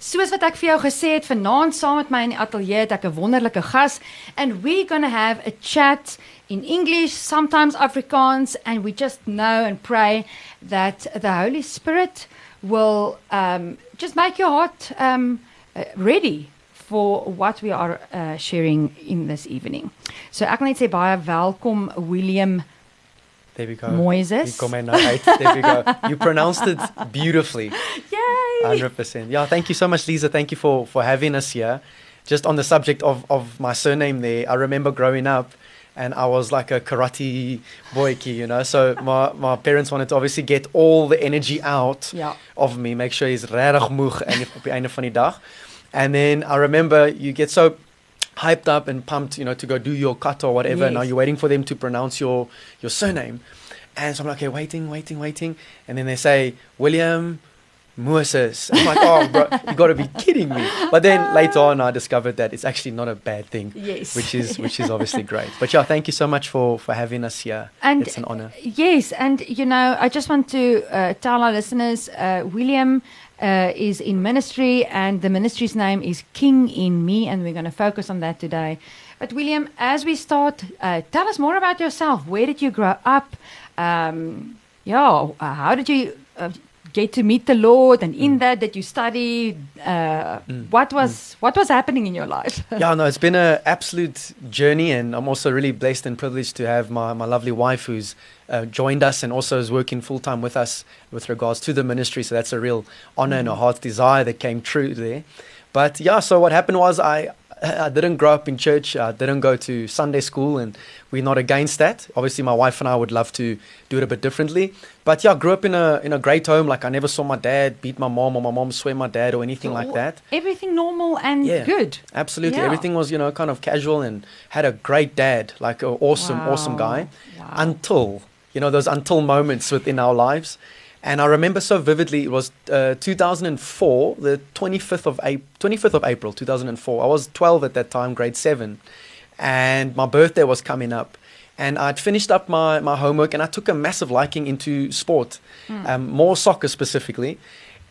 Soos wat ek vir jou gesê het, vanaand saam met my in die ateljee het ek 'n wonderlike gas and we're going to have a chat in English, sometimes Afrikaans and we just know and pray that the Holy Spirit will um, just make your heart um, uh, ready for what we are uh, sharing in this evening. So ek wil net sê baie welkom William There we go. Moysis. You come in right. There we go. You pronounced it beautifully. Yay! Hundred percent. Yeah. Thank you so much, Lisa. Thank you for for having us here. Just on the subject of of my surname, there, I remember growing up. And I was like a karate boyki, you know. So my, my parents wanted to obviously get all the energy out Ja. of me, make sure he's moeg en op die einde van die dag. And then I remember you get so hyped up and pumped, you know, to go do your kata or whatever. Yes. Now you're waiting for them to pronounce your your surname. And so I'm like, okay, waiting, waiting, waiting. And then they say, William Moses. I'm like, oh, bro, you got to be kidding me. But then later on, I discovered that it's actually not a bad thing, Yes. which is which is obviously great. But yeah, thank you so much for for having us here. And it's an honor. Yes, and you know, I just want to uh, tell our listeners, uh, William uh, is in ministry, and the ministry's name is King in Me, and we're going to focus on that today. But William, as we start, uh, tell us more about yourself. Where did you grow up? Um, yeah, how did you uh, get to meet the Lord? And in that, did you study? Uh, What was what was happening in your life? yeah, no, it's been an absolute journey, and I'm also really blessed and privileged to have my, my lovely wife who's uh, joined us and also is working full time with us with regards to the ministry. So that's a real honor and a heart's desire that came true there. But yeah, so what happened was I. I didn't grow up in church. I didn't go to Sunday school, and we're not against that. Obviously, my wife and I would love to do it a bit differently. But yeah, I grew up in a in a great home. Like I never saw my dad beat my mom or my mom swear my dad or anything like that. Everything normal and Yeah. good. Absolutely. Yeah. Everything was, you know, kind of casual and had a great dad, like an awesome, awesome guy. Wow. Until, you know, those until moments within our lives. And I remember so vividly, it was uh, 2004, the 25th of, April, 25th of April, 2004. I was 12 at that time, grade 7. And my birthday was coming up. And I'd finished up my, my homework and I took a massive liking into sport, um, more soccer specifically.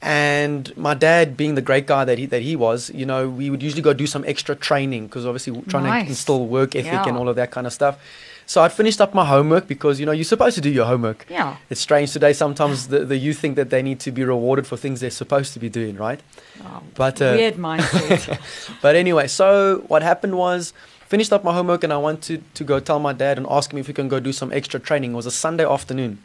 And my dad, being the great guy that he, that he was, you know, we would usually go do some extra training because obviously we're trying Nice. to instill work ethic Yeah. and all of that kind of stuff. So I'd finished up my homework because, you know, you're supposed to do your homework. Yeah. It's strange today. Sometimes the, the youth think that they need to be rewarded for things they're supposed to be doing, right? Oh, But, uh, weird mindset. But anyway, so what happened was finished up my homework and I wanted to go tell my dad and ask him if we can go do some extra training. It was a Sunday afternoon.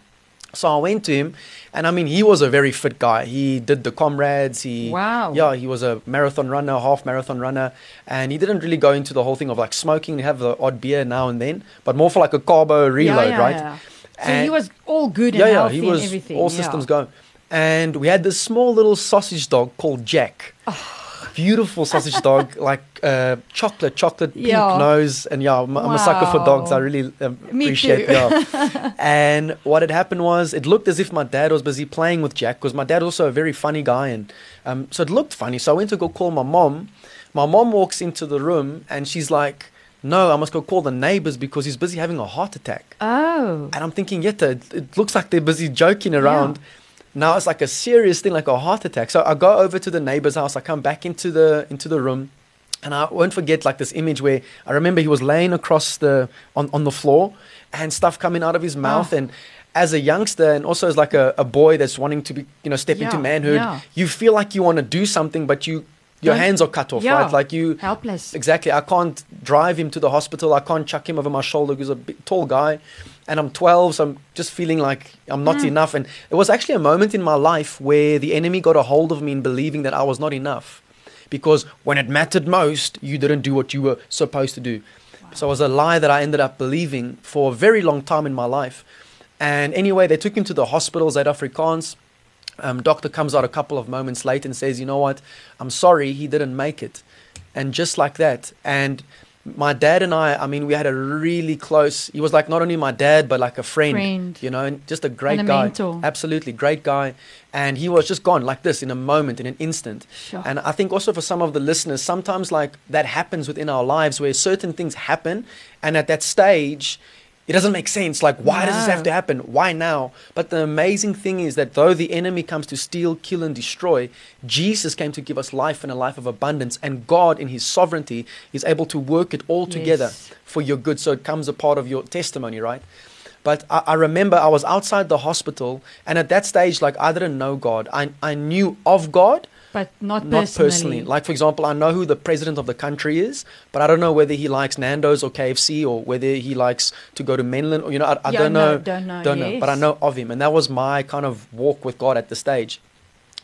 So I went to him and I mean he was a very fit guy. He did the comrades, he Wow. Yeah, he was a marathon runner, half marathon runner, and he didn't really go into the whole thing of like smoking, have the odd beer now and then, but more for like a carbo reload, yeah, right? yeah. So And- he was all good and yeah, yeah, he was all yeah. systems go. And we had this small little sausage dog called Jack. Oh. Beautiful sausage dog, like uh, chocolate, chocolate pink Yeah. nose, and yeah, I'm, I'm a sucker for dogs. I really um, appreciate. too. Yeah. and what had happened was, it looked as if my dad was busy playing with Jack, because my dad also a very funny guy, and um, so it looked funny. So I went to go call my mom. My mom walks into the room, and she's like, "No, I must go call the neighbors because he's busy having a heart attack." Oh. And I'm thinking, Yetta, it, it looks like they're busy joking around. Now it's like a serious thing, like a heart attack. So I go over to the neighbor's house. I come back into the into the room, and I won't forget like this image where I remember he was laying across the on, on the floor, and stuff coming out of his ah. mouth. Oh. And as a youngster, and also as like a, a boy that's wanting to be, you know, step into manhood, yeah. you feel like you want to do something, but you your hands are cut off, yeah. right? Like you Helpless. Exactly. I can't drive him to the hospital. I can't chuck him over my shoulder. He's a big, tall guy. And I'm 12, so I'm just feeling like I'm not mm. enough. And it was actually a moment in my life where the enemy got a hold of me in believing that I was not enough. Because when it mattered most, you didn't do what you were supposed to do. So it was a lie that I ended up believing for a very long time in my life. And anyway, they took him to the hospital, Zuid Afrikaans. Um, doctor comes out a couple of moments late and says, "You know what? I'm sorry, he didn't make it." And just like that, and my dad and I, I mean, we had a really close. He was like not only my dad, but like a friend, Friend. you know, and just a great a guy, mentor. absolutely great guy. And he was just gone like this in a moment, in an instant. Sure. And I think also for some of the listeners, sometimes like that happens within our lives where certain things happen, and at that stage, it doesn't make sense. Like, why does this have to happen? Why now? But the amazing thing is that though the enemy comes to steal, kill, and destroy, Jesus came to give us life and a life of abundance. And God, in His sovereignty, is able to work it all together Yes. for your good. So it comes a part of your testimony, right? But I, I remember I was outside the hospital, and at that stage, like, I didn't know God. I, I knew of God, But not, not personally. personally. Like, for example, I know who the president of the country is, but I don't know whether he likes Nando's or KFC or whether he likes to go to Menlyn or, you know, I, I Yeah, don't no, know. don't know, Don't know. But I know of him. And that was my kind of walk with God at the stage,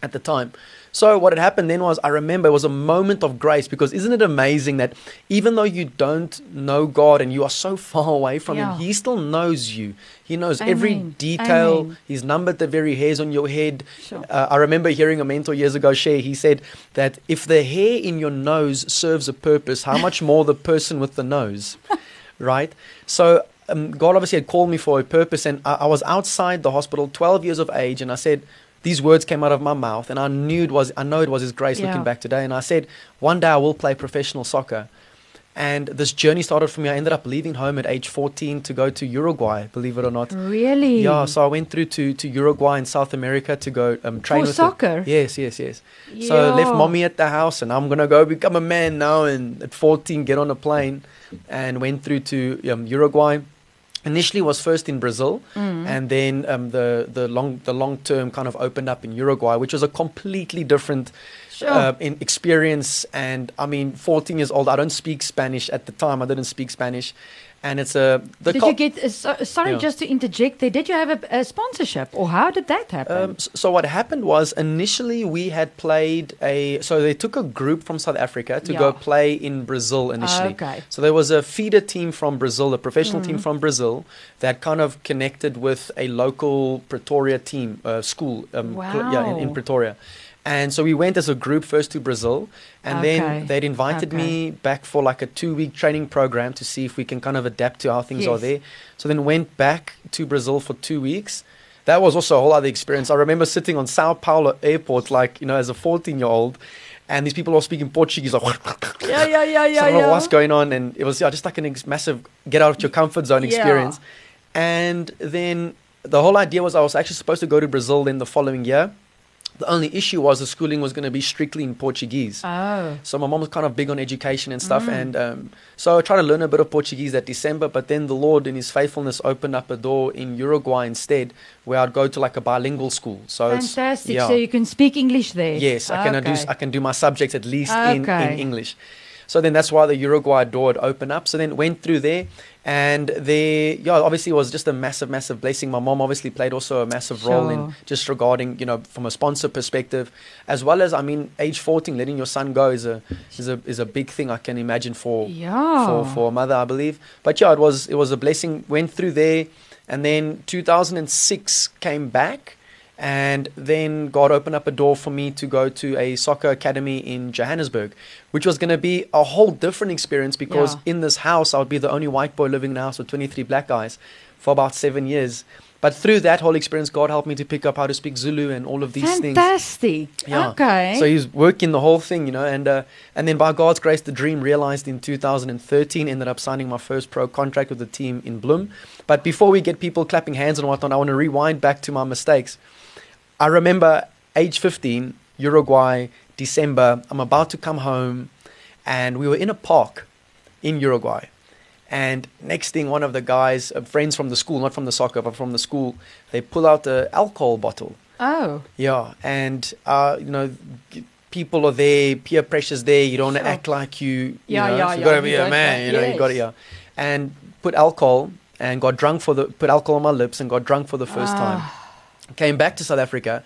at the time. So what had happened then was I remember it was a moment of grace because isn't it amazing that even though you don't know God and you are so far away from Yeah. Him, He still knows you. He knows every detail. Amen. He's numbered the very hairs on your head. Sure. Uh, I remember hearing a mentor years ago share, he said that if the hair in your nose serves a purpose, how much more the person with the nose, right? So um, God obviously had called me for a purpose, and I, I was outside the hospital, 12 years of age, and I said, these words came out of my mouth, and I knew it was, I know it was His grace Yeah. looking back today, and I said, one day I will play professional soccer. And this journey started for me. I ended up leaving home at age 14 to go to Uruguay, believe it or not. Really? Yeah, so I went through to, to Uruguay in South America to go um, train For with the- soccer? yes, yes, yes. So I left mommy at the house, and I'm gonna go become a man now. And at 14, get on a plane, and went through to um, Uruguay. Initially, was first in Brazil, Mm. and then um, the the long the long term kind of opened up in Uruguay, which was a completely different Sure. uh, in experience. And I mean, 14 years old, I don't speak Spanish at the time. I didn't speak Spanish, and it's a the did you get, uh, so, sorry, Yeah. just to interject there, did you have a, a sponsorship or how did that happen? Um, so what happened was initially we had played a so they took a group from South Africa to go play in Brazil initially. Okay. So there was a feeder team from Brazil, a professional team Mhm. from Brazil that kind of connected with a local Pretoria team, uh, school, um, cl- yeah, in, in Pretoria. And so we went as a group first to Brazil, and Okay. then they'd invited me back for like a two-week training program to see if we can kind of adapt to how things are there. So then went back to Brazil for two weeks. That was also a whole other experience. I remember sitting on Sao Paulo airport, like you know, as a 14-year-old, and these people are speaking Portuguese, like yeah, yeah, yeah, so I yeah, don't know yeah. what's going on, and it was yeah, just like an ex- massive get out of your comfort zone experience. Yeah. experience. And then the whole idea was I was actually supposed to go to Brazil then the following year. The only issue was the schooling was going to be strictly in Portuguese. Oh, So my mom was kind of big on education and stuff, Mm. and um, so I tried to learn a bit of Portuguese that December. But then the Lord, in His faithfulness, opened up a door in Uruguay instead, where I'd go to like a bilingual school. So fantastic. yeah. So you can speak English there. Yes, I can do Okay. I can do my subjects at least in, Okay. in English. So then that's why the Uruguay door had opened up. So then went through there, and there, yeah, obviously it was just a massive, massive blessing. My mom obviously played also a massive role in Sure. just regarding you know from a sponsor perspective, as well as I mean, age fourteen, letting your son go is a is a is a big thing I can imagine for Yeah. for for a mother, I believe. But yeah, it was it was a blessing. Went through there, and then 2006 came back, and then God opened up a door for me to go to a soccer academy in Johannesburg, which was going to be a whole different experience because Yeah. in this house I would be the only white boy living in a house with 23 black guys for about seven years. But through that whole experience, God helped me to pick up how to speak Zulu and all of these things. Fantastic. Yeah. Okay. So he's working the whole thing, you know, and uh, and then by God's grace, the dream realized in 2013. Ended up signing my first pro contract with the team in Bloem. But before we get people clapping hands and whatnot, I want to rewind back to my mistakes. I remember age 15, Uruguay, December. I'm about to come home, and we were in a park in Uruguay. And next thing, one of the guys, uh, friends from the school, not from the soccer, but from the school, they pull out a alcohol bottle. oh, Yeah, and uh, you know, people are there, peer pressure's there. You don't Sure. act like you. you Yeah, know, yeah, you yeah, gotta be a man. You know, you got to yes. yeah, and put alcohol and got drunk for the put alcohol on my lips and got drunk for the first Ah. time. Came back to South Africa,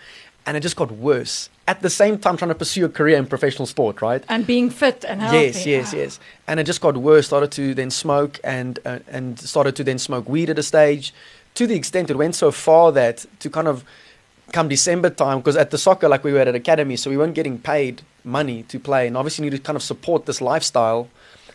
and it just got worse. At the same time, trying to pursue a career in professional sport, right? and being fit and healthy. Yes, yes, Ah. yes. And it just got worse. Started to then smoke and uh, and started to then smoke weed at a stage, to the extent it went so far that to kind of come December time, because at the soccer like we were at an academy, so we weren't getting paid money to play, and obviously need to kind of support this lifestyle.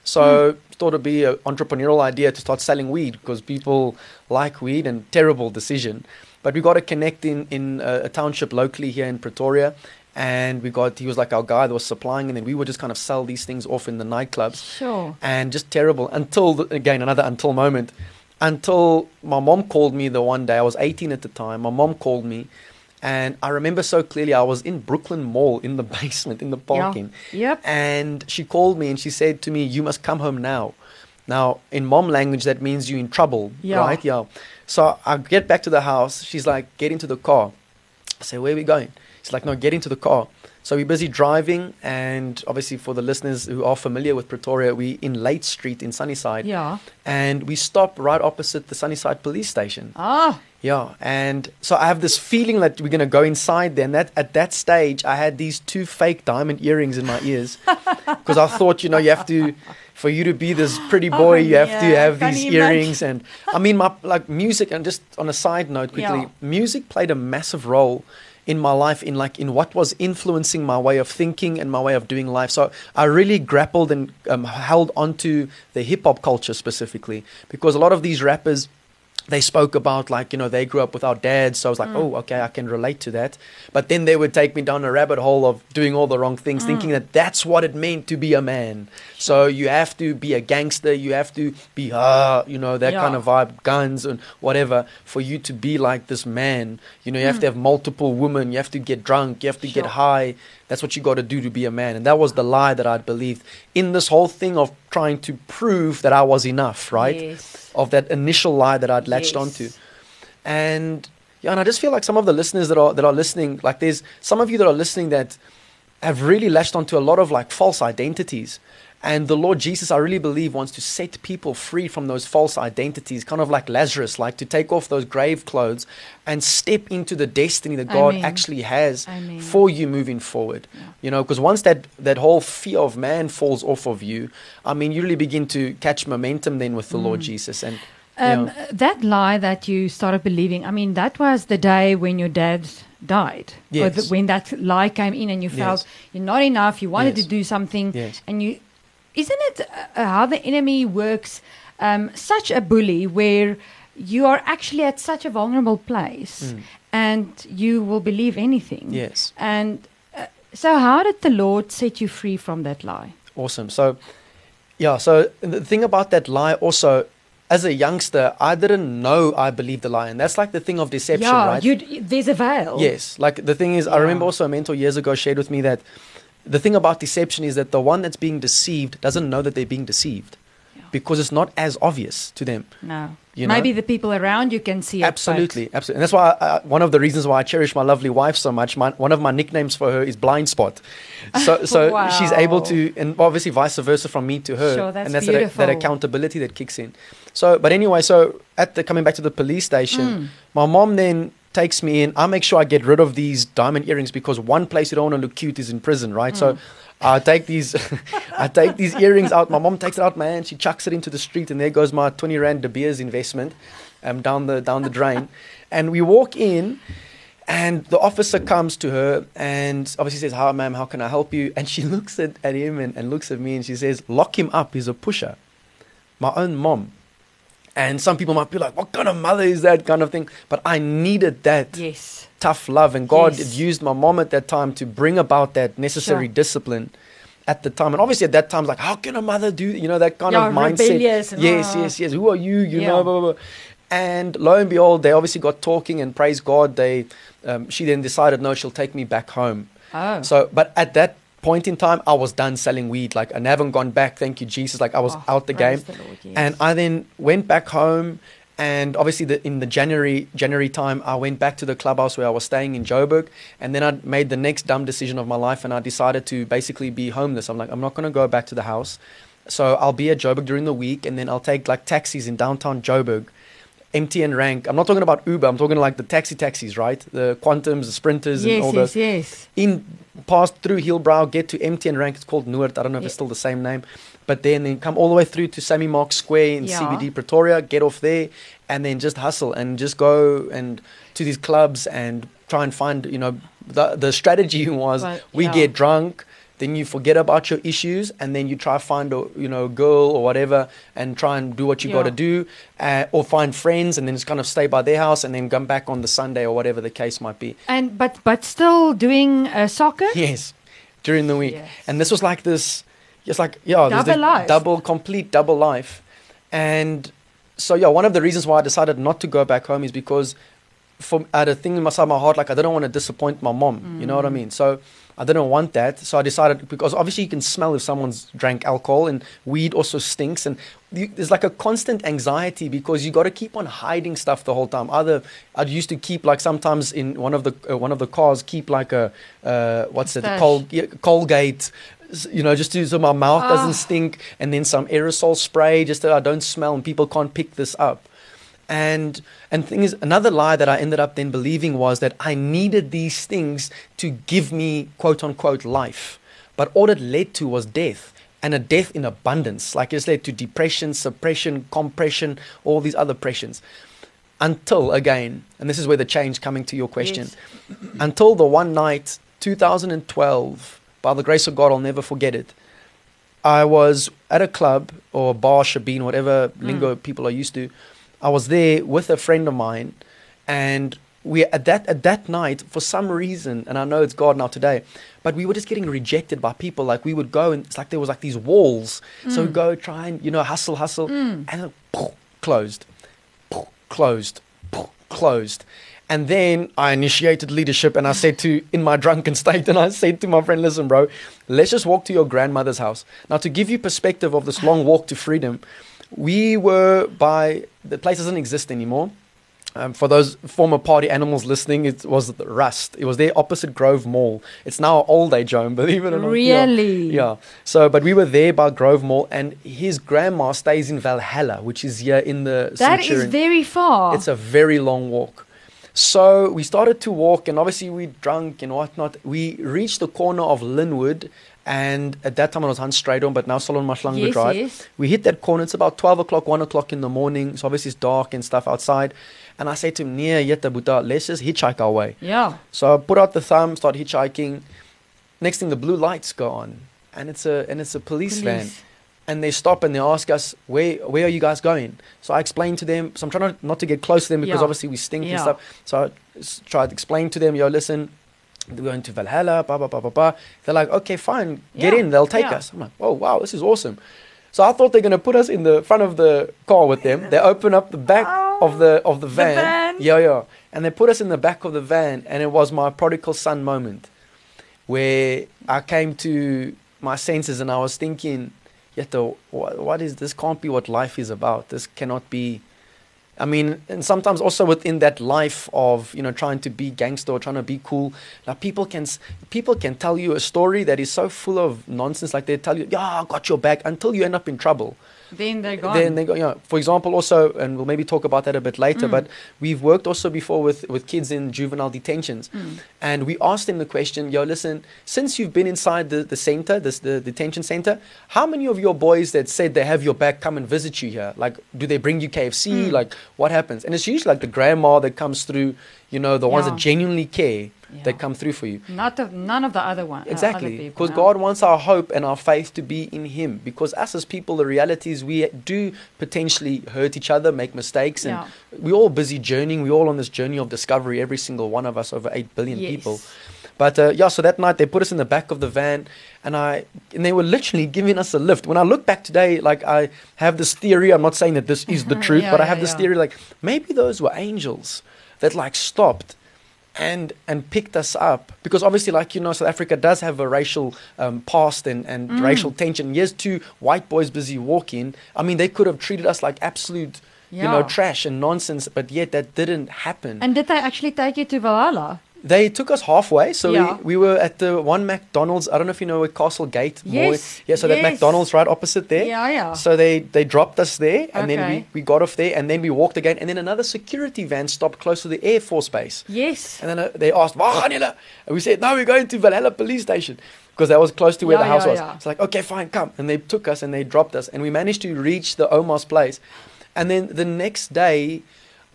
So thought it'd be an entrepreneurial idea to start selling weed because people like weed and terrible decision. But we got to connect in in a, a township locally here in Pretoria, and we got he was like our guy that was supplying, and then we would just kind of sell these things off in the nightclubs, Sure. and just terrible until the, again another until moment. until my mom called me the one day. I was 18 at the time. My mom called me, and I remember so clearly. I was in Brooklyn Mall in the basement in the parking, yeah. Yep. and she called me and she said to me, "You must come home now." Now, in mom language, that means you're in trouble, Yeah. right? Yeah. So I get back to the house. She's like, "Get into the car." I say, "Where are we going?" She's like, "No, get into the car." So we're busy driving, and obviously for the listeners who are familiar with Pretoria, we in Late Street in Sunnyside, Yeah. and we stop right opposite the Sunnyside police station. Ah. Yeah, and so I have this feeling that we're gonna go inside there. And that at that stage, I had these two fake diamond earrings in my ears because I thought, you know, you have to, for you to be this pretty boy, Oh, you have to have can these imagine? earrings. And I mean, my like music. And just on a side note, quickly, Yeah. music played a massive role in my life in like in what was influencing my way of thinking and my way of doing life so i really grappled and um, held onto the hip hop culture specifically because a lot of these rappers they spoke about like you know they grew up without dads so i was like mm. oh okay i can relate to that. But then they would take me down a rabbit hole of doing all the wrong things mm. thinking that that's what it meant to be a man. So you have to be a gangster you have to be ah you know that kind of vibe guns and whatever for you to be like this man. You know you have to mm. have multiple women you have to get drunk you have to get high that's what you got to do to be a man and that was the lie that i'd believed in this whole thing of trying to prove that i was enough right Yes. of that initial lie that I'd latched Yes. onto. And yeah, and I just feel like some of the listeners that are that are listening, like there's some of you that are listening that have really latched onto a lot of like false identities. And the Lord Jesus, I really believe, wants to set people free from those false identities, kind of like Lazarus, like to take off those grave clothes and step into the destiny that God Amen. actually has Amen. for you moving forward. You know, because once that, that whole fear of man falls off of you, I mean, you really begin to catch momentum then with the Lord Jesus. And Um, yeah. That lie that you started believing, I mean, that was the day when your dad died. Yes. the, when that lie came in and you felt Yes. you're not enough, you wanted Yes. to do something. Yes. And you, isn't it uh, how the enemy works? Um, such a bully where you are actually at such a vulnerable place Mm. and you will believe anything. Yes. And uh, so, how did the Lord set you free from that lie? Awesome. So, yeah, so the thing about that lie also, as a youngster, I didn't know I believed the lie. And that's like the thing of deception, yeah, right? you there's a veil. Yes. Like the thing is, I remember also a mentor years ago shared with me that the thing about deception is that the one that's being deceived doesn't know that they're being deceived Yeah. because it's not as obvious to them. No. You know? Maybe the people around you can see it. but- Absolutely, absolutely. And that's why I, I, one of the reasons why I cherish my lovely wife so much. My, one of my nicknames for her is Blind Spot. So, so she's able to, and obviously vice versa from me to her. Sure, that's and that's that, that accountability that kicks in. So, but anyway, so at the coming back to the police station, Mm. my mom then takes me in. I make sure I get rid of these diamond earrings because one place you don't want to look cute is in prison, right? So. Mm. I take these, I take these earrings out. My mom takes it out, man. She chucks it into the street, and there goes my twenty rand De Beers investment, um, down the down the drain. and we walk in, and the officer comes to her and obviously says, "Hi, ma'am. How can I help you?" And she looks at, at him and, and looks at me, and she says, "Lock him up. He's a pusher." My own mom. And some people might be like, "What kind of mother is that?" kind of thing. But I needed that Yes. tough love, and God Yes. had used my mom at that time to bring about that necessary Sure. discipline at the time. And obviously, at that time, like, how can a mother do you know that kind Yeah, of mindset? yes, yes, yes. Who are you? You Yeah. know, blah, blah, blah. And lo and behold, they obviously got talking, and praise God, they um, she then decided, no, she'll take me back home. Oh. So, but at that point in time, I was done selling weed. Like, I haven't gone back. Thank you, Jesus. Like, I was Oh, out the game. the Lord, yes. And I then went back home, and obviously, the, in the January January time, I went back to the clubhouse where I was staying in Joburg, and then I made the next dumb decision of my life, and I decided to basically be homeless. I'm like, I'm not going to go back to the house, so I'll be at Joburg during the week, and then I'll take like taxis in downtown Joburg. MTN rank. I'm not talking about Uber. I'm talking like the taxi taxis, right? The Quantums, the Sprinters, and all yes, those yes, yes. in pass through Hillbrow, get to MTN rank. It's called Noord. I don't know if it's still the same name, but then then come all the way through to Sammy Marks Square in Yeah. CBD Pretoria. Get off there, and then just hustle and just go and to these clubs and try and find. You know, the the strategy was Right, we yeah. get drunk. Then you forget about your issues, and then you try to find a you know girl or whatever, and try and do what you got to do, uh, or find friends, and then just kind of stay by their house, and then come back on the Sunday or whatever the case might be. And but but still doing uh, soccer. Yes, during the week. Yes. And this was like this, just like, yeah, Double double, complete double life. And so yeah, one of the reasons why I decided not to go back home is because for I had a thing inside my side, my heart like I didn't want to disappoint my mom. You know what I mean? So I didn't want that. So I decided because obviously you can smell if someone's drank alcohol and weed also stinks and you, there's like a constant anxiety because you got to keep on hiding stuff the whole time. Either I used to keep like sometimes in one of the uh, one of the cars keep like a uh, what's it. Col- yeah, Colgate. You know, just to, so my mouth doesn't Ah. stink, and then some aerosol spray just that I don't smell, and people can't pick this up. And and thing is, another lie that I ended up then believing was that I needed these things to give me quote unquote life, but all it led to was death, and a death in abundance. Like it's led to depression, suppression, compression, all these other pressions. Until again, and this is where the change coming to your question. Yes. Until the one night, 2012, by the grace of God, I'll never forget it. I was at a club or a bar, shebeen, whatever mm. lingo people are used to. I was there with a friend of mine, and we at that at that night for some reason, and I know it's God now today, but we were just getting rejected by people. Like we would go and it's like there was like these walls, so mm. go try and you know hustle, hustle, mm. and then closed, closed, closed. And then I initiated leadership and I said to, in my drunken state, and I said to my friend, listen, bro, let's just walk to your grandmother's house. Now, to give you perspective of this long walk to freedom, we were by, the place doesn't exist anymore. Um, for those former party animals listening, it was the Rust. It was there opposite Grove Mall. It's now old age home, believe it or not. Really? Yeah. So, but we were there by Grove Mall, and his grandma stays in Valhalla, which is here in the That is Centurion. very far. It's a very long walk. So we started to walk, and obviously we drunk and whatnot. We reached the corner of Lynnwood, and at that time it was Hans Strijdom, but now Solomon Mahlangu yes, Drive. yes. We hit that corner. It's about 12 o'clock, 1 o'clock in the morning. So obviously it's dark and stuff outside. And I say to him, Nia, yeta buta, let's just hitchhike our way. Yeah. So I put out the thumb, start hitchhiking. Next thing, the blue lights go on, and it's a and it's a police, van. And they stop and they ask us, where where are you guys going? So I explained to them. So I'm trying not, not to get close to them because Yeah. obviously we stink and stuff. So I tried to explain to them, yo, listen, we're going to Valhalla, blah blah blah blah blah. They're like, okay, fine, get Yeah, in. They'll take yeah. us. I'm like, oh wow, this is awesome. So I thought they're gonna put us in the front of the car with them. They open up the back oh, of the of the The van. van. Yeah, yeah. And they put us in the back of the van, and it was my prodigal son moment, where I came to my senses, and I was thinking, Yeto, uh, what, what is this? Can't be what life is about. This cannot be. I mean, and sometimes also within that life of you know trying to be gangster or trying to be cool, like people can people can tell you a story that is so full of nonsense. Like they tell you, "Yeah, I got your back," until you end up in trouble. Then they're gone. Then they go, you know, for example, also, and we'll maybe talk about that a bit later, Mm. but we've worked also before with, with kids in juvenile detentions. Mm. And we asked them the question, yo, listen, since you've been inside the, the center, this, the detention center, how many of your boys that said they have your back come and visit you here? Like, do they bring you KFC? Mm. Like, what happens? And it's usually like the grandma that comes through, you know, the ones Yeah. that genuinely care Yeah. that come through for you. Not of, none of the other one. uh, Exactly. Because no. God wants our hope and our faith to be in Him. Because us as people, the reality is we do potentially hurt each other, make mistakes, and Yeah. we're all busy journeying. We're all on this journey of discovery, every single one of us, over 8 billion Yes. people. But uh, yeah, so that night they put us in the back of the van, and I and they were literally giving us a lift. When I look back today, like I have this theory. I'm not saying that this is the truth, Yeah, but I have this theory like maybe those were angels that like stopped and and picked us up. Because obviously like you know south africa does have a racial um, past and, and Mm. racial tension. Here's two white boys busy walking. I mean they could have treated us like absolute you know trash and nonsense but yet that didn't happen. And did they actually take you to Valhalla? They took us halfway so Yeah. we, we were at the one mcdonald's i don't know if you know where castle gate. Yes, yeah so that yes. mcdonald's right opposite there Yeah, yeah. so they, they dropped us there, and then we, we got off there, and then we walked again, and then another security van stopped close to the Air Force Base. yes. And then uh, they asked, "Waar? And we said, no, we're going to Valhalla police station. Because that was close to where Yeah, the house yeah, was. yeah. It's like, okay, fine, come. And they took us and they dropped us. And we managed to reach the Omar's place. And then the next day,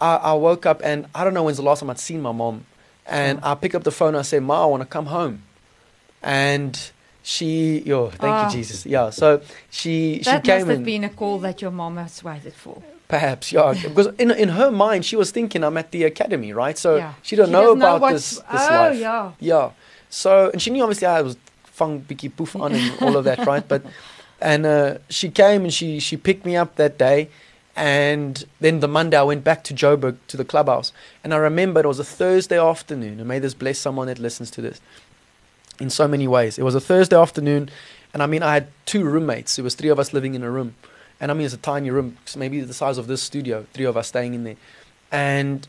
I, I woke up and I don't know when's the last time I'd seen my mom. And I pick up the phone and I say, Ma, I want to come home. And she, yo, thank Ah. you, Jesus. Yeah. So she, she That came must have and been a call that your mom has waited for. Perhaps, yeah. Because in in her mind, she was thinking I'm at the academy, right? So Yeah. she don't She know doesn't know about this this oh, life. yeah. Yeah. So and she knew obviously I was fung biki poof on and all of that, right? But and uh, she came and she she picked me up that day, And then the Monday, I went back to Joburg to the clubhouse. And I remember it was a Thursday afternoon. And may this bless someone that listens to this in so many ways. It was a Thursday afternoon. And I mean, I had two roommates. It was three of us living in a room. And I mean, it's a tiny room, maybe the size of this studio, three of us staying in there. And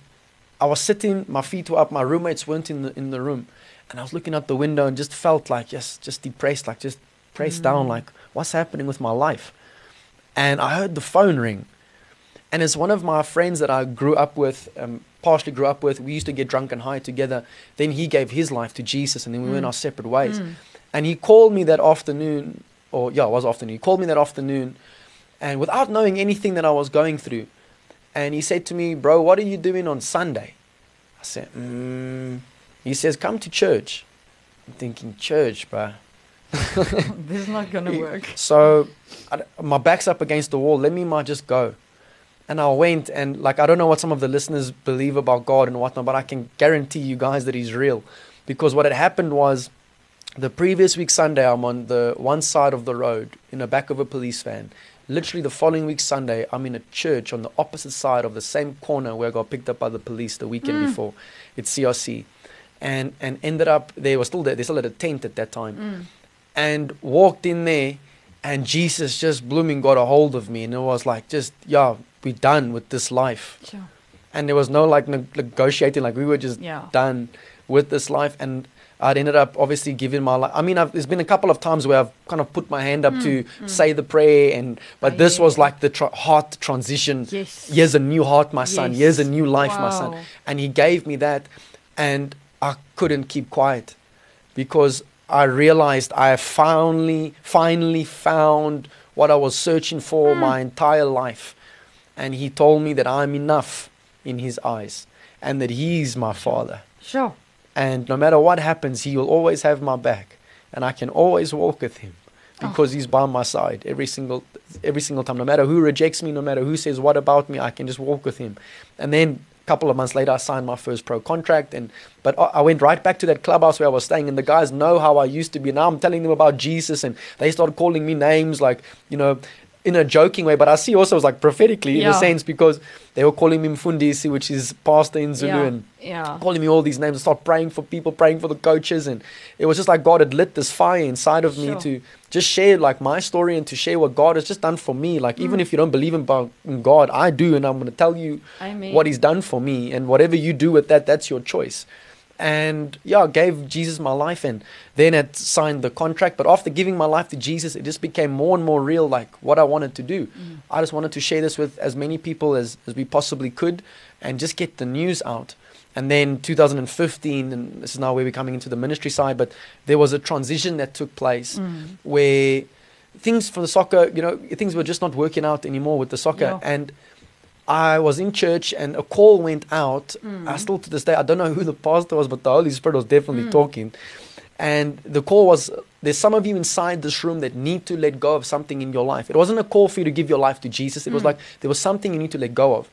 I was sitting, my feet were up, my roommates weren't in the, in the room. And I was looking out the window and just felt like, yes, just depressed, like just pressed mm. down, like, what's happening with my life? And I heard the phone ring. And it's one of my friends that I grew up with, um, partially grew up with. We used to get drunk and high together. Then he gave his life to Jesus, and then we mm. went our separate ways. Mm. And he called me that afternoon, or yeah, it was afternoon. He called me that afternoon, and without knowing anything that I was going through, and he said to me, "Bro, what are you doing on Sunday?" I said, mm. "He says, come to church." I'm thinking, "Church, bro." this is not gonna work. So, I, my back's up against the wall. Let me might just go. And I went, and like I don't know what some of the listeners believe about God and whatnot, but I can guarantee you guys that He's real, because what had happened was the previous week Sunday, I'm on the one side of the road in the back of a police van. Literally the following week Sunday, I'm in a church on the opposite side of the same corner where I got picked up by the police the weekend mm. before. It's CRC. And and ended up they were still there, they still had a tent at that time. Mm. And walked in there and Jesus just blooming got a hold of me and it was like just yeah, we done with this life. Sure. And there was no like ne- negotiating, like we were just yeah. done with this life and I'd ended up obviously giving my life. I mean, I've, there's been a couple of times where I've kind of put my hand up mm, to mm. say the prayer, and but oh, this yeah. was like the tra- heart transition. Yes. Here's a new heart, my son. Yes. Here's a new life, wow. my son. And he gave me that, and I couldn't keep quiet because I realized I finally, finally found what I was searching for mm. my entire life, and he told me that I'm enough in his eyes, and that he's my father. Sure. And no matter what happens, He will always have my back. And I can always walk with Him oh. because oh. He's by my side every single, every single time. No matter who rejects me, no matter who says what about me, I can just walk with Him. And then a couple of months later, I signed my first pro contract. And but I went right back to that clubhouse where I was staying, and the guys know how I used to be. Now I'm telling them about Jesus, and they started calling me names like you know in a joking way, but I see also as like prophetically yeah. in a sense because they were calling me Mfundisi, which is pastor in Zulu, yeah. and yeah. calling me all these names and start praying for people, praying for the coaches. And it was just like God had lit this fire inside of sure. me to just share like my story and to share what God has just done for me. Like, mm. even if you don't believe in, in God, I do, and I'm going to tell you Amen. what He's done for me. And whatever you do with that, that's your choice and yeah, gave Jesus my life and then had signed the contract. But after giving my life to Jesus, it just became more and more real, like what I wanted to do. Mm. I just wanted to share this with as many people as, as we possibly could and just get the news out. And then 2015, and this is now where we're coming into the ministry side, but there was a transition that took place mm. where things for the soccer, you know, things were just not working out anymore with the soccer. Yeah. And I was in church and a call went out. Mm. I still to this day I don't know who the pastor was, but the Holy Spirit was definitely mm. talking. And the call was there's some of you inside this room that need to let go of something in your life. It wasn't a call for you to give your life to Jesus. It mm. was like there was something you need to let go of.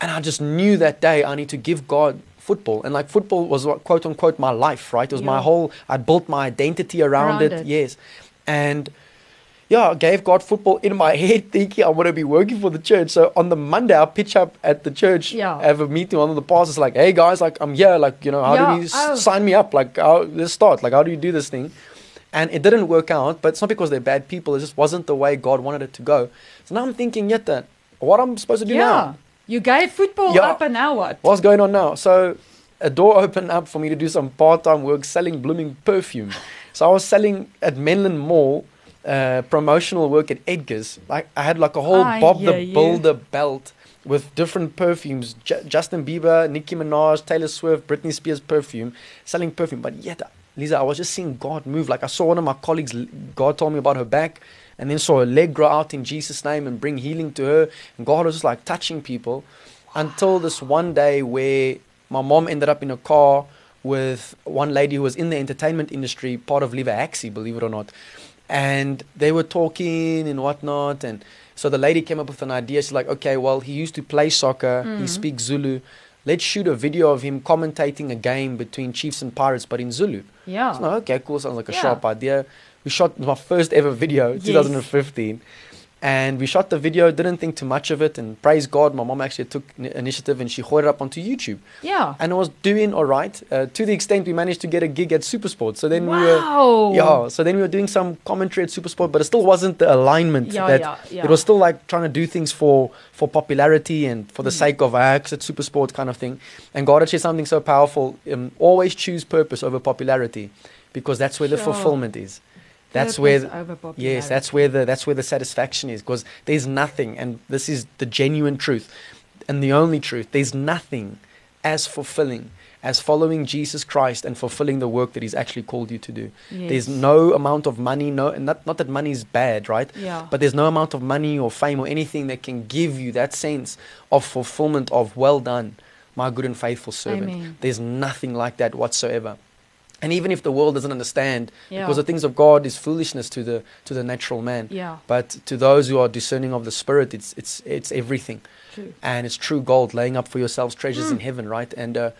And I just knew that day I need to give God football. And like football was quote unquote my life, right? It was yeah. my whole I built my identity around, around it. it. Yes. And yeah, I gave God football in my head thinking I want to be working for the church. So on the Monday, I pitch up at the church, yeah. have a meeting. One of the pastors like, hey guys, like I'm here. Like, you know, how yeah. do you oh. sign me up? Like, how, let's start. Like, how do you do this thing? And it didn't work out, but it's not because they're bad people. It just wasn't the way God wanted it to go. So now I'm thinking, yet that, what I'm supposed to do yeah. now? You gave football yeah. up and now what? What's going on now? So a door opened up for me to do some part-time work selling blooming perfume. so I was selling at Menlyn Mall uh, promotional work at Edgar's. Like I had like a whole ah, Bob yeah, the Builder yeah. belt with different perfumes: J- Justin Bieber, Nicki Minaj, Taylor Swift, Britney Spears perfume, selling perfume. But yet, Lisa, I was just seeing God move. Like I saw one of my colleagues. God told me about her back, and then saw her leg grow out in Jesus' name and bring healing to her. And God was just like touching people, until this one day where my mom ended up in a car with one lady who was in the entertainment industry, part of Lever Axie, believe it or not and they were talking and whatnot. And so the lady came up with an idea. She's like, okay, well, he used to play soccer, mm. he speaks Zulu. Let's shoot a video of him commentating a game between Chiefs and Pirates, but in Zulu. Yeah. So, okay, cool. Sounds like a yeah. sharp idea. We shot my first ever video, yes. 2015. And we shot the video, didn't think too much of it, and praise God, my mom actually took ni- initiative and she hooked it up onto YouTube. Yeah. And it was doing all right uh, to the extent we managed to get a gig at Supersport. So then we were, yeah, so then we were doing some commentary at Supersport, but it still wasn't the alignment Yeah, that yeah, yeah. it was still like trying to do things for for popularity and for the Mm. sake of acts at Supersport kind of thing. And God said something so powerful: um, always choose purpose over popularity, because that's where the fulfillment is. That's where over Yes, that's where the that's where the satisfaction is because there's nothing, and this is the genuine truth, and the only truth. There's nothing as fulfilling as following Jesus Christ and fulfilling the work that He's actually called you to do. There's no amount of money, no, and not not that money is bad, right? Yeah. But there's no amount of money or fame or anything that can give you that sense of fulfillment of well done, my good and faithful servant. Amen. There's nothing like that whatsoever. And even if the world doesn't understand, Yeah. because the things of God is foolishness to the to the natural man. yeah. But to those who are discerning of the spirit, it's it's it's everything, True. and it's true gold, laying up for yourselves treasures in Mm. heaven, right? And uh,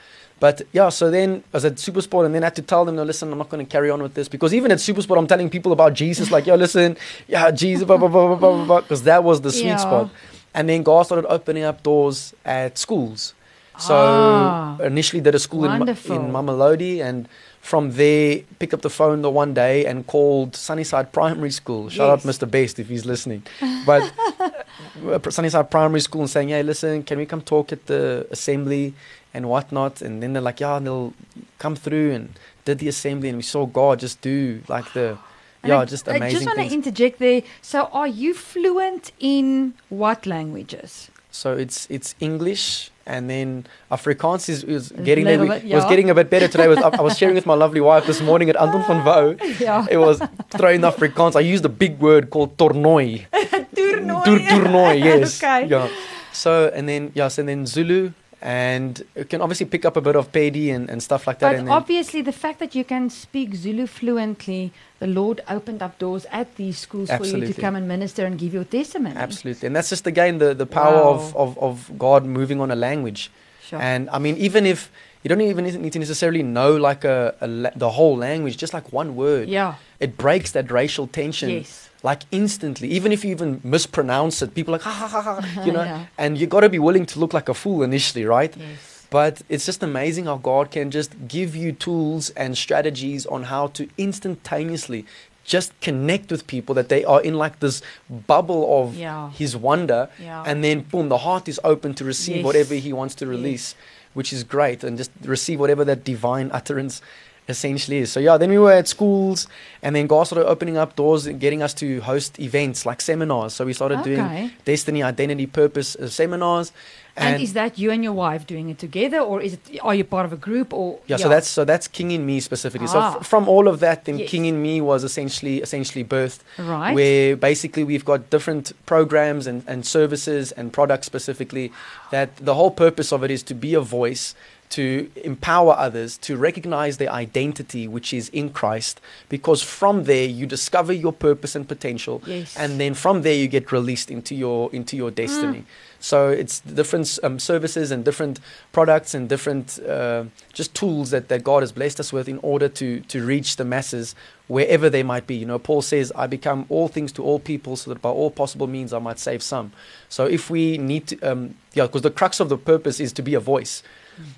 but yeah, so then I was at Supersport, and then I had to tell them, no, listen, I'm not going to carry on with this because even at Supersport, I'm telling people about Jesus, like, yo, listen, yeah, Jesus, blah blah blah blah blah blah, because that was the sweet Yeah. spot. And then God started opening up doors at schools. So Ah. initially did a school in, in Mamelodi and from there picked up the phone the one day and called Sunnyside Primary School. Shout out Mr. Best if he's listening. But uh, Sunnyside Primary School and saying, hey, listen, can we come talk at the assembly and whatnot? And then they're like, yeah, and they'll come through and did the assembly and we saw God just do like the, And yeah, I, just I amazing just want to interject there. So, are you fluent in what languages? So it's it's English and then Afrikaans is, is getting there. We- bit, was getting a bit better today. Was, I, was sharing with my lovely wife this morning at Anton van Wouw. Yeah. It was throwing Afrikaans. I used a big word called. Toernooi. Toer- toernooi, yes. Okay. Yeah. So and then yes, and then Zulu and you can obviously pick up a bit of Pedi and, and stuff like that. But and obviously, the fact that you can speak Zulu fluently, the Lord opened up doors at these schools for you to come and minister and give your testimony. Absolutely. And that's just again the, the power of, of, of God moving on a language. Sure. And I mean, even if you don't even need to necessarily know like a, a la- the whole language, just like one word, yeah. it breaks that racial tension Yes. Like instantly. Even if you even mispronounce it, people are like ha ha ha ha, you know. Yeah. And you got to be willing to look like a fool initially, right? Yes. But it's just amazing how God can just give you tools and strategies on how to instantaneously just connect with people that they are in like this bubble of Yeah. His wonder, Yeah. and then boom, the heart is open to receive Yes. whatever He wants to Yes. release, which is great, and just receive whatever that divine utterance essentially is. So yeah, then we were at schools, and then God started opening up doors and getting us to host events like seminars. So we started doing destiny, identity, purpose uh, seminars. And, is that you and your wife doing it together, or is it? Are you part of a group, or Yeah, so that's so that's King in Me specifically. So Ah. f- from all of that, then Yes. King in Me was essentially essentially birthed, right. where basically we've got different programs and, and services and products specifically. That the whole purpose of it is to be a voice to empower others to recognize their identity, which is in Christ, because from there you discover your purpose and potential, Yes. and then from there you get released into your into your destiny. Mm. So it's different um, services and different products and different uh, just tools that, that God has blessed us with in order to to reach the masses wherever they might be. You know, Paul says, "I become all things to all people, so that by all possible means I might save some." So if we need to, um, yeah, because the crux of the purpose is to be a voice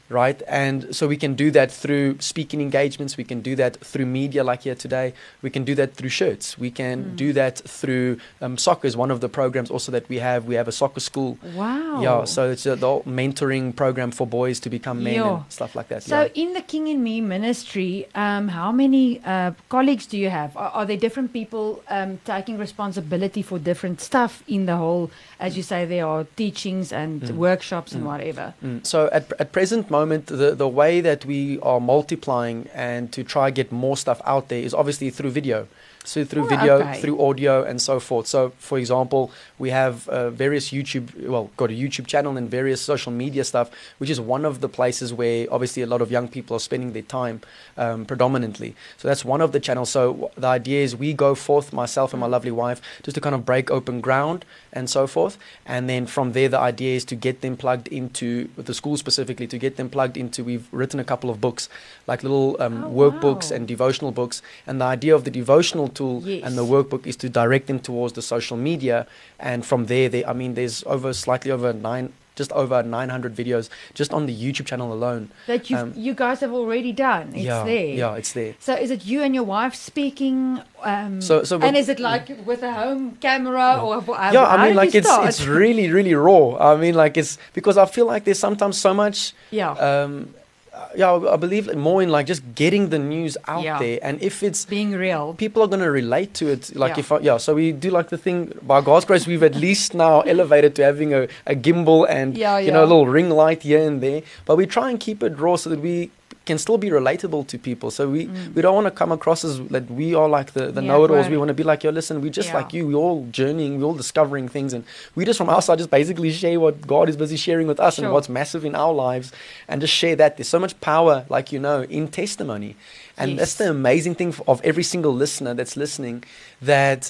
right? And so we can do that through speaking engagements. We can do that through media, like here today. We can do that through shirts. We can Mm. do that through um, soccer. Is one of the programs also that we have. We have a soccer school. wow. Yeah, so it's a, the whole mentoring program for boys to become men Yeah. and stuff like that. So, yeah. in the King in Me ministry, um, how many uh, colleagues do you have? Are, are there different people um, taking responsibility for different stuff in the whole? As you say, there are teachings and Mm. workshops and Mm. whatever. Mm. So at at present moment, the the way that we are multiplying and to try get more stuff out there is obviously through video. So through Oh, video, okay. through audio, and so forth. So, for example, we have uh, various YouTube, well, got a YouTube channel and various social media stuff, which is one of the places where obviously a lot of young people are spending their time um, predominantly. So that's one of the channels. So the idea is we go forth, myself and my lovely wife, just to kind of break open ground and so forth. And then from there, the idea is to get them plugged into the school specifically, to get them plugged into. We've written a couple of books, like little um, Oh, workbooks wow. and devotional books. And the idea of the devotional tool Yes. and the workbook is to direct them towards the social media, and from there, they, I mean, there's over slightly over nine, just over 900 videos just on the YouTube channel alone. That you Um, you guys have already done. It's yeah, there. yeah, it's there. So is it you and your wife speaking? Um, So- so and is it like with a home camera or how, yeah, I mean, like it's start? it's really really raw. I mean, like it's because I feel like there's sometimes so much. yeah Um, yeah, I believe more in like just getting the news out Yeah. there, and if it's being real. people are going to relate to it. Like Yeah. if I, yeah, so we do like the thing by God's grace, we've at least now elevated to having a, a gimbal and Yeah, you know a little ring light here and there. But we try and keep it raw so that we can still be relatable to people. So we Mm. we don't want to come across as that we are like the, the Yeah, know-it-alls. We want to be like, yo, listen, we're just Yeah. like you. We're all journeying. We're all discovering things, and we just from our side just basically share what God is busy sharing with us Sure. and what's massive in our lives, and just share that. There's so much power, like you know, in testimony, and that's the amazing thing of every single listener that's listening that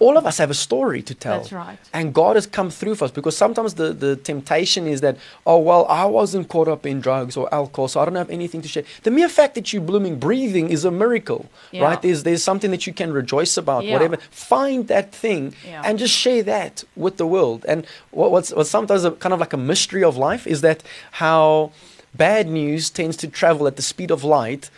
all of us have a story to tell. That's right. And God has come through for us because sometimes the, the temptation is that, oh, well, I wasn't caught up in drugs or alcohol, so I don't have anything to share. The mere fact that you're blooming, breathing is a miracle, Yeah. right? There's, there's something that you can rejoice about, Yeah. whatever. Find that thing Yeah. and just share that with the world. And what, what's, what's sometimes a, kind of like a mystery of life is that how bad news tends to travel at the speed of light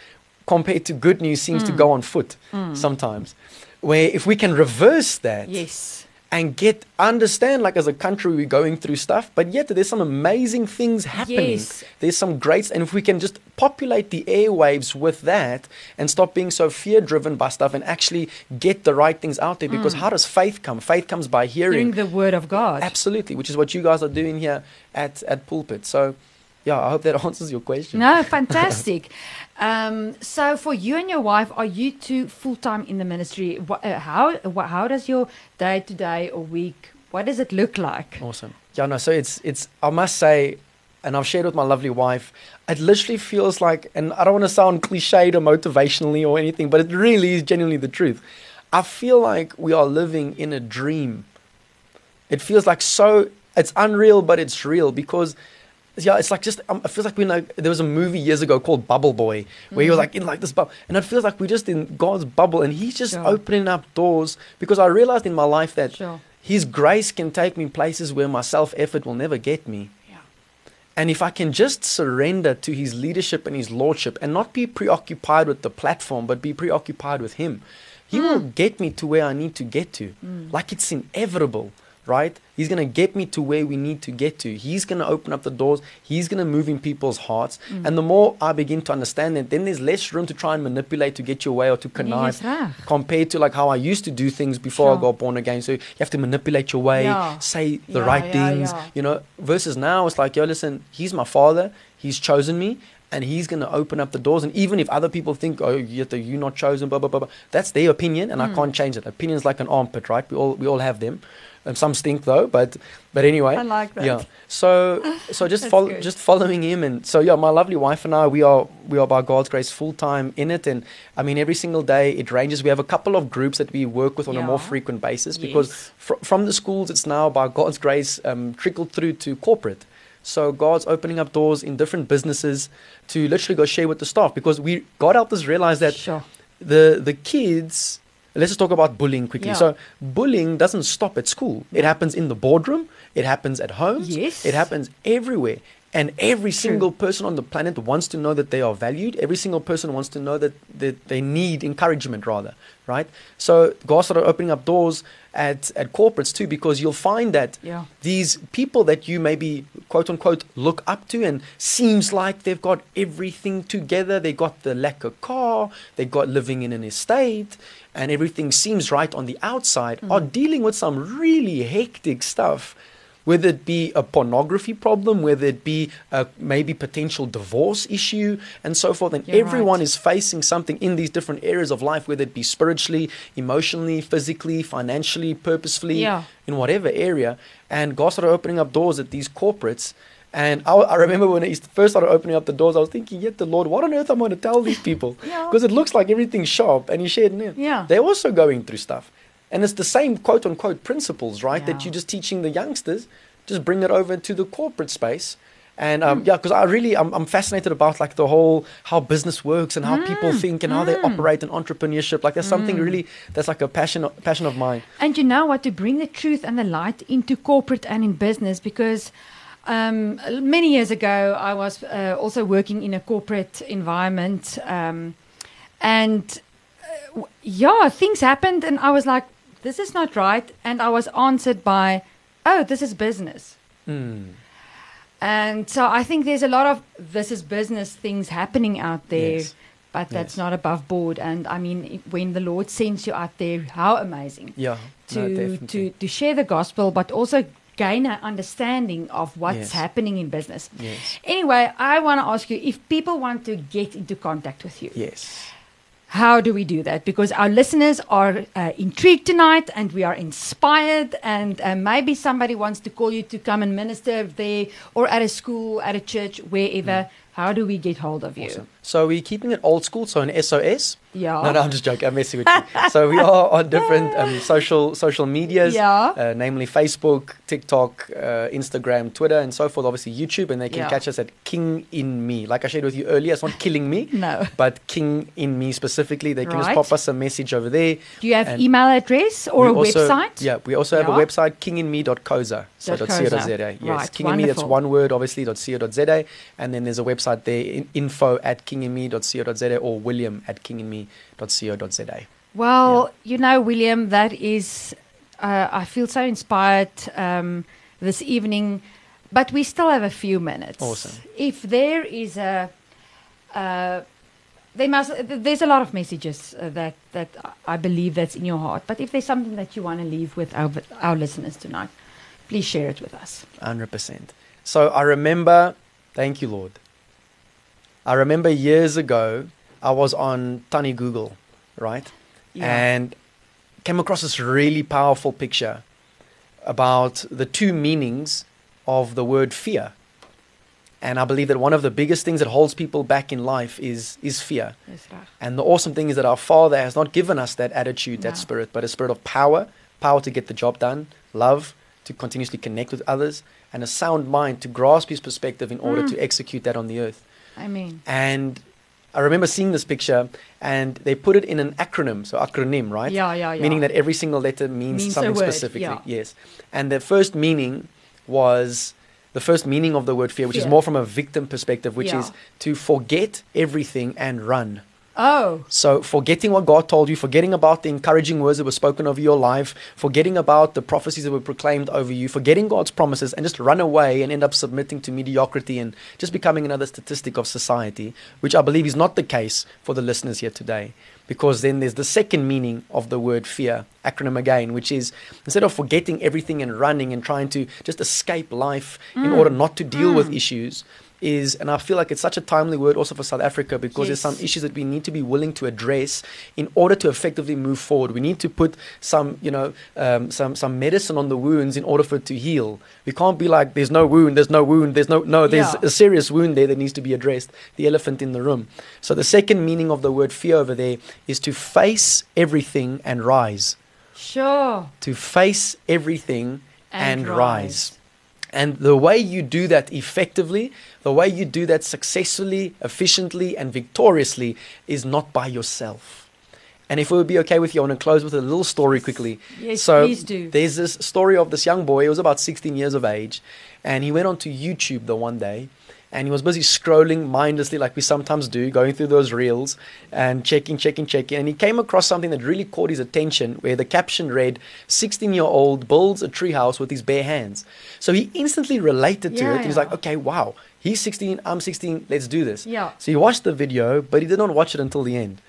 compared to good news seems Mm. to go on foot sometimes. Where if we can reverse that Yes. and get understand like as a country we're going through stuff but yet there's some amazing things happening Yes. there's some greats, and if we can just populate the airwaves with that and stop being so fear driven by stuff and actually get the right things out there because mm. how does faith come faith comes by Hearing hearing the word of God. absolutely which is what you guys are doing here at at pulpit so yeah i hope that answers your question No, fantastic. um, so, for you and your wife, are you two full time in the ministry? What, uh, how wha how does your day to day or week? What does it look like? Awesome. Yeah, no, so it's it's I must say, and I've shared with my lovely wife, it literally feels like and I don't want to sound cliched or motivationally or anything, but it really is genuinely the truth. I feel like we are living in a dream. It feels like so it's unreal, but it's real because yeah, it's like just um, it feels like we like there was a movie years ago called Bubble Boy where he was mm-hmm. like in like this bubble, and it feels like we're just in God's bubble, and He's just Sure. opening up doors because I realized in my life that Sure. His grace can take me places where my self effort will never get me. Yeah. And if I can just surrender to His leadership and His lordship and not be preoccupied with the platform, but be preoccupied with Him, He mm. will get me to where I need to get to. Mm. Like it's inevitable, right? He's going to get me to where we need to get to. He's going to open up the doors. He's going to move in people's hearts. And the more I begin to understand that, then there's less room to try and manipulate to get your way or to connive compared to like how I used to do things before I got born again. So you have to manipulate your way, Yeah. say the Yeah, right yeah, things, you know. Versus now, it's like, yo, listen, he's my father. He's chosen me, and he's going to open up the doors. And even if other people think, oh, you're not chosen, blah blah blah, blah that's their opinion, and I Hmm. can't change it. Opinion's like an armpit, right? We all we all have them. And some stink though, but but anyway. I like that. Yeah. So so just follow, just following him, and so yeah, my lovely wife and I, we are we are by God's grace full time in it, and I mean every single day it ranges. We have a couple of groups that we work with on a more frequent basis because Yes. fr- from the schools it's now by God's grace um, trickled through to corporate. So God's opening up doors in different businesses to literally go share with the staff because we God helped us realize that Sure. the the kids let's just talk about bullying quickly Yeah. so bullying doesn't stop at school it happens in the boardroom it happens at home Yes. it happens everywhere and every True. single person on the planet wants to know that they are valued every single person wants to know that, that they need encouragement rather right so god started opening up doors at, at corporates too because you'll find that Yeah. these people that you maybe quote unquote look up to and seems like they've got everything together. They got the lacquer car they got living in an estate and everything seems right on the outside hmm. are dealing with some really hectic stuff whether it be a pornography problem whether it be a maybe potential divorce issue and so forth and You're everyone right. is facing something in these different areas of life whether it be spiritually emotionally physically financially purposefully Yeah. in whatever area. And God started opening up doors at these corporates. And I, I remember when He first started opening up the doors, I was thinking, yet the Lord, what on earth am I going to tell these people? Yeah. Because it looks like everything's sharp. And He shared. Yeah. They're also going through stuff. And it's the same quote unquote principles, right? That you're just teaching the youngsters, just bring it over to the corporate space. And um, yeah, because I really I'm, I'm fascinated about like the whole how business works and how people think and how they operate in entrepreneurship. Like there's something really that's like a passion passion of mine. And you know what? To bring the truth and the light into corporate and in business, because um, many years ago I was uh, also working in a corporate environment, um, and uh, w- yeah, things happened, and I was like, "This is not right," and I was answered by, "Oh, this is business." Mm. And so I think there's a lot of this is business things happening out there, Yes. but that's Yes. not above board. And I mean, when the Lord sends you out there, how amazing Yeah, to no, to to share the gospel, but also gain an understanding of what's Yes. happening in business. Yes. Anyway, I want to ask you if people want to get into contact with you. Yes. How do we do that? Because our listeners are uh, intrigued tonight and we are inspired, and uh, maybe somebody wants to call you to come and minister there or at a school, at a church, wherever. How do we get hold of you? Awesome. So we're keeping it old school, so an SOS. Yeah. No, no, I'm just joking. I'm messing with you. so we are on different um, social social medias, Yeah. uh, namely Facebook, TikTok, uh, Instagram, Twitter, and so forth. Obviously YouTube, and they can Yeah. catch us at King in Me. Like I shared with you earlier, it's not killing me, No. but King in Me specifically. They can Right. just pop us a message over there. Do you have And email address or a also- website? Yeah, we also have a website, kinginme.coza. So .co.za. Yes, Right, King in Me, that's one word, obviously, .co.za. And then there's a website there, in, info at kinginme.co.za or william at kinginme.co.za. Well, you know, William, that is, uh, I feel so inspired um, this evening, but we still have a few minutes. Awesome. If there is a, uh, there must, there's a lot of messages uh, that that I believe that's in your heart. But if there's something that you want to leave with our our listeners tonight, please share it with us. 100%. So I remember, thank you, Lord. I remember years ago, I was on Tiny Google, right? and came across this really powerful picture about the two meanings of the word fear. And I believe that one of the biggest things that holds people back in life is, is fear. And the awesome thing is that our Father has not given us that attitude, that No. spirit, but a spirit of power, power to get the job done, love, to continuously connect with others, and a sound mind to grasp His perspective in order Mm. to execute that on the earth. I mean, And I remember seeing this picture, and they put it in an acronym, so acronym, right? yeah, yeah, yeah. Meaning that every single letter means, Means something word, specifically. yeah. Yes. And the first meaning was the first meaning of the word fear, which is more from a victim perspective, which Yeah. is to forget everything and run. Oh, So, forgetting what God told you, forgetting about the encouraging words that were spoken over your life, forgetting about the prophecies that were proclaimed over you, forgetting God's promises, and just run away and end up submitting to mediocrity and just becoming another statistic of society, which I believe is not the case for the listeners here today. Because then there's the second meaning of the word fear, acronym again, which is instead of forgetting everything and running and trying to just escape life in mm. order not to deal with mm. issues, is, and I feel like it's such a timely word also for South Africa because there's some issues that we need to be willing to address in order to effectively move forward. We need to put some, you know, um, some some medicine on the wounds in order for it to heal. We can't be like, there's no wound, there's no wound, there's no no. There's Yeah. a serious wound there that needs to be addressed. The elephant in the room. So the second meaning of the word fear over there is to face everything and rise. sure. To face everything And and, rise. rise. And the way you do that effectively, the way you do that successfully, efficiently, and victoriously is not by yourself. And if it would be okay with you, I want to close with a little story quickly. Yes, so please do. there's this story of this young boy. He was about 16 years of age, and he went onto YouTube the one day, and he was busy scrolling mindlessly, like we sometimes do, going through those reels and checking, checking, checking. And he came across something that really caught his attention, where the caption read, "16-year-old builds a treehouse with his bare hands." So he instantly related to Yeah, it. He was yeah. like, "Okay, wow, he's 16, I'm 16, let's do this." Yeah. So he watched the video, but he did not watch it until the end.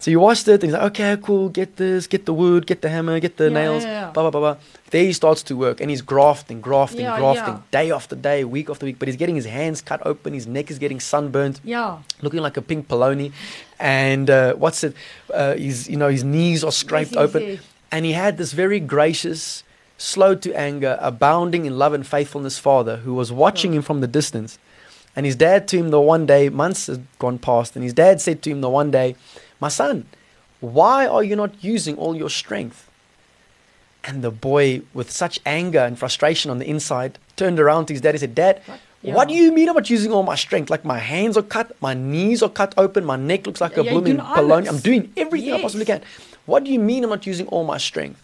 So he watched it and he's like, okay, cool, get this, get the wood, get the hammer, get the Yeah, nails, blah, blah, blah, blah. There he starts to work and he's grafting, grafting, Yeah, grafting, yeah. day after day, week after week. But he's getting his hands cut open, his neck is getting sunburnt, Yeah. looking like a pink polony. And uh, what's it? Uh, his, you know, his knees are scraped open. And he had this very gracious, slow to anger, abounding in love and faithfulness father who was watching Oh. him from the distance. And his dad to him the one day, months had gone past, and his dad said to him the one day, My son, why are you not using all your strength? And the boy, with such anger and frustration on the inside, turned around to his dad and said, Dad, What do you mean I'm not using all my strength? Like my hands are cut, my knees are cut open, my neck looks like a Yeah, blooming baloney. I'm doing everything I possibly can. What do you mean I'm not using all my strength?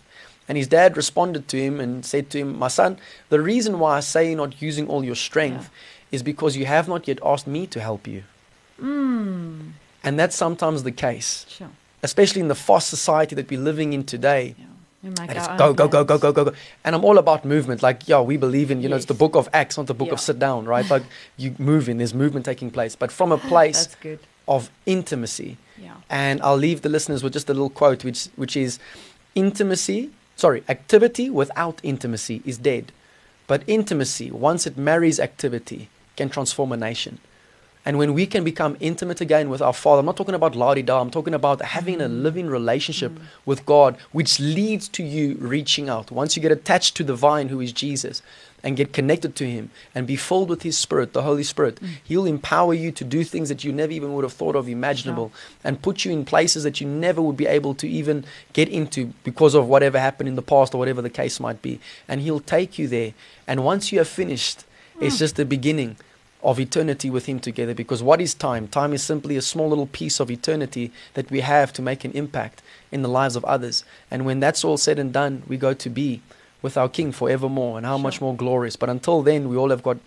And his dad responded to him and said to him, My son, the reason why I say you're not using all your strength is because you have not yet asked me to help you. Mm. And that's sometimes the case, Sure. especially in the fast society that we're living in today. Yeah. And it's go, go, go, go, go, go, go. And I'm all about movement. Like, yeah, we believe in, you know, it's the book of Acts, not the book of Yeah. sit down, right? Like, you move in, there's movement taking place. But from a place of intimacy. Yeah. And I'll leave the listeners with just a little quote, which, which is intimacy, sorry, activity without intimacy is dead. But intimacy, once it marries activity, can transform a nation. And when we can become intimate again with our Father, I'm not talking about la da, I'm talking about having a mm-hmm. living relationship with God, which leads to you reaching out. Once you get attached to the vine, who is Jesus, and get connected to Him and be filled with His Spirit, the Holy Spirit, mm. He'll empower you to do things that you never even would have thought of imaginable and put you in places that you never would be able to even get into because of whatever happened in the past or whatever the case might be. And He'll take you there. And once you have finished, it's mm. just the beginning of eternity with Him together. Because what is time? Time is simply a small little piece of eternity that we have to make an impact in the lives of others. And when that's all said and done, we go to be with our King forevermore. And how much more glorious. But until then, we all have got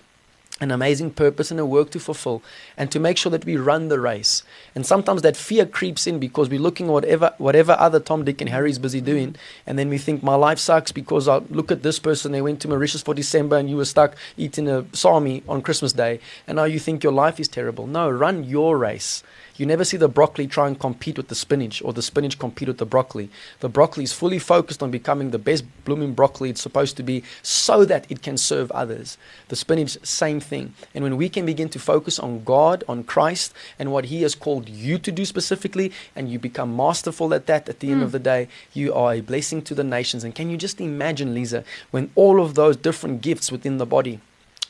an amazing purpose and a work to fulfill and to make sure that we run the race. And sometimes that fear creeps in because we're looking at whatever whatever other Tom, Dick and Harry's busy doing and then we think my life sucks because I look at this person, they went to Mauritius for December and you were stuck eating a sami on Christmas Day and now you think your life is terrible. No, run your race. You never see the broccoli try and compete with the spinach or the spinach compete with the broccoli. The broccoli is fully focused on becoming the best blooming broccoli it's supposed to be so that it can serve others. The spinach, same thing. And when we can begin to focus on God, on Christ, and what He has called you to do specifically, and you become masterful at that at the end of the day, you are a blessing to the nations. And can you just imagine, Lisa, when all of those different gifts within the body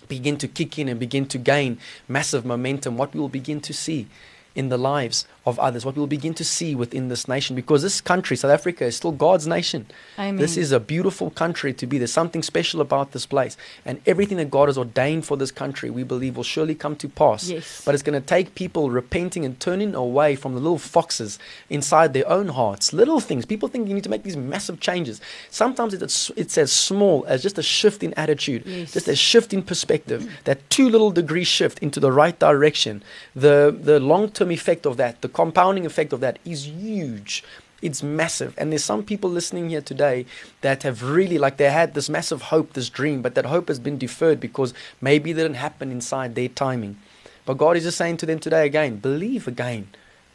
begin to kick in and begin to gain massive momentum, what we will begin to see in the lives of others, what we'll begin to see within this nation, because this country, South Africa, is still God's nation. Amen. This is a beautiful country to be. There's something special about this place. And everything that God has ordained for this country, we believe, will surely come to pass. Yes. But it's going to take people repenting and turning away from the little foxes inside their own hearts. Little things. People think you need to make these massive changes. Sometimes it's, it's as small as just a shift in attitude, Yes. just a shift in perspective, that two little degree shift into the right direction. The, the long term effect of that, the compounding effect of that is huge. It's massive. And there's some people listening here today that have really, like, they had this massive hope, this dream, but that hope has been deferred because maybe it didn't happen inside their timing. But God is just saying to them today again, believe again.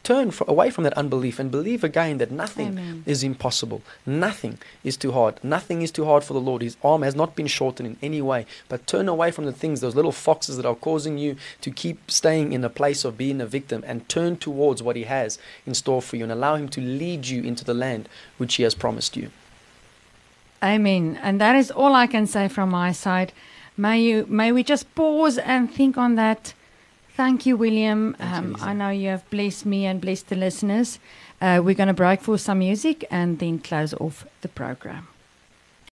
Turn fro- away from that unbelief and believe again that nothing Amen. is impossible. Nothing is too hard. Nothing is too hard for the Lord. His arm has not been shortened in any way. But turn away from the things, those little foxes that are causing you to keep staying in a place of being a victim and turn towards what He has in store for you and allow Him to lead you into the land which He has promised you. Amen. And that is all I can say from my side. May you may we just pause and think on that. Thank you, William. Um. I know you have blessed me and blessed the listeners. Uh, we're going to break for some music and then close off the program.